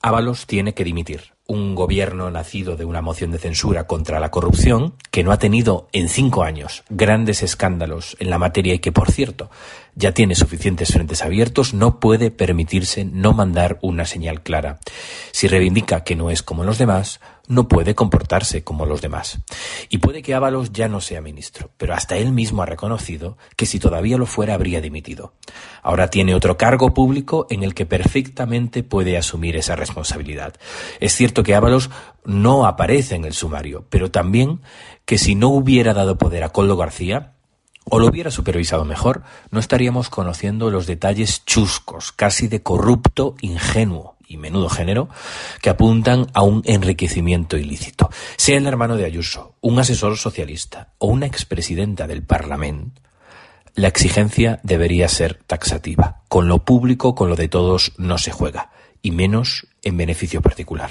Ábalos tiene que dimitir. Un gobierno nacido de una moción de censura contra la corrupción, que no ha tenido en cinco años grandes escándalos en la materia y que, por cierto, ya tiene suficientes frentes abiertos, no puede permitirse no mandar una señal clara. Si reivindica que no es como los demás, no puede comportarse como los demás. Y puede que Ábalos ya no sea ministro, pero hasta él mismo ha reconocido que si todavía lo fuera habría dimitido. Ahora tiene otro cargo público en el que perfectamente puede asumir esa responsabilidad. Es cierto que Ábalos no aparece en el sumario, pero también que si no hubiera dado poder a Coldo García, o lo hubiera supervisado mejor, no estaríamos conociendo los detalles chuscos, casi de corrupto ingenuo y menudo género, que apuntan a un enriquecimiento ilícito. Sea el hermano de Ayuso, un asesor socialista o una expresidenta del Parlamento, la exigencia debería ser taxativa. Con lo público, con lo de todos, no se juega, y menos en beneficio particular.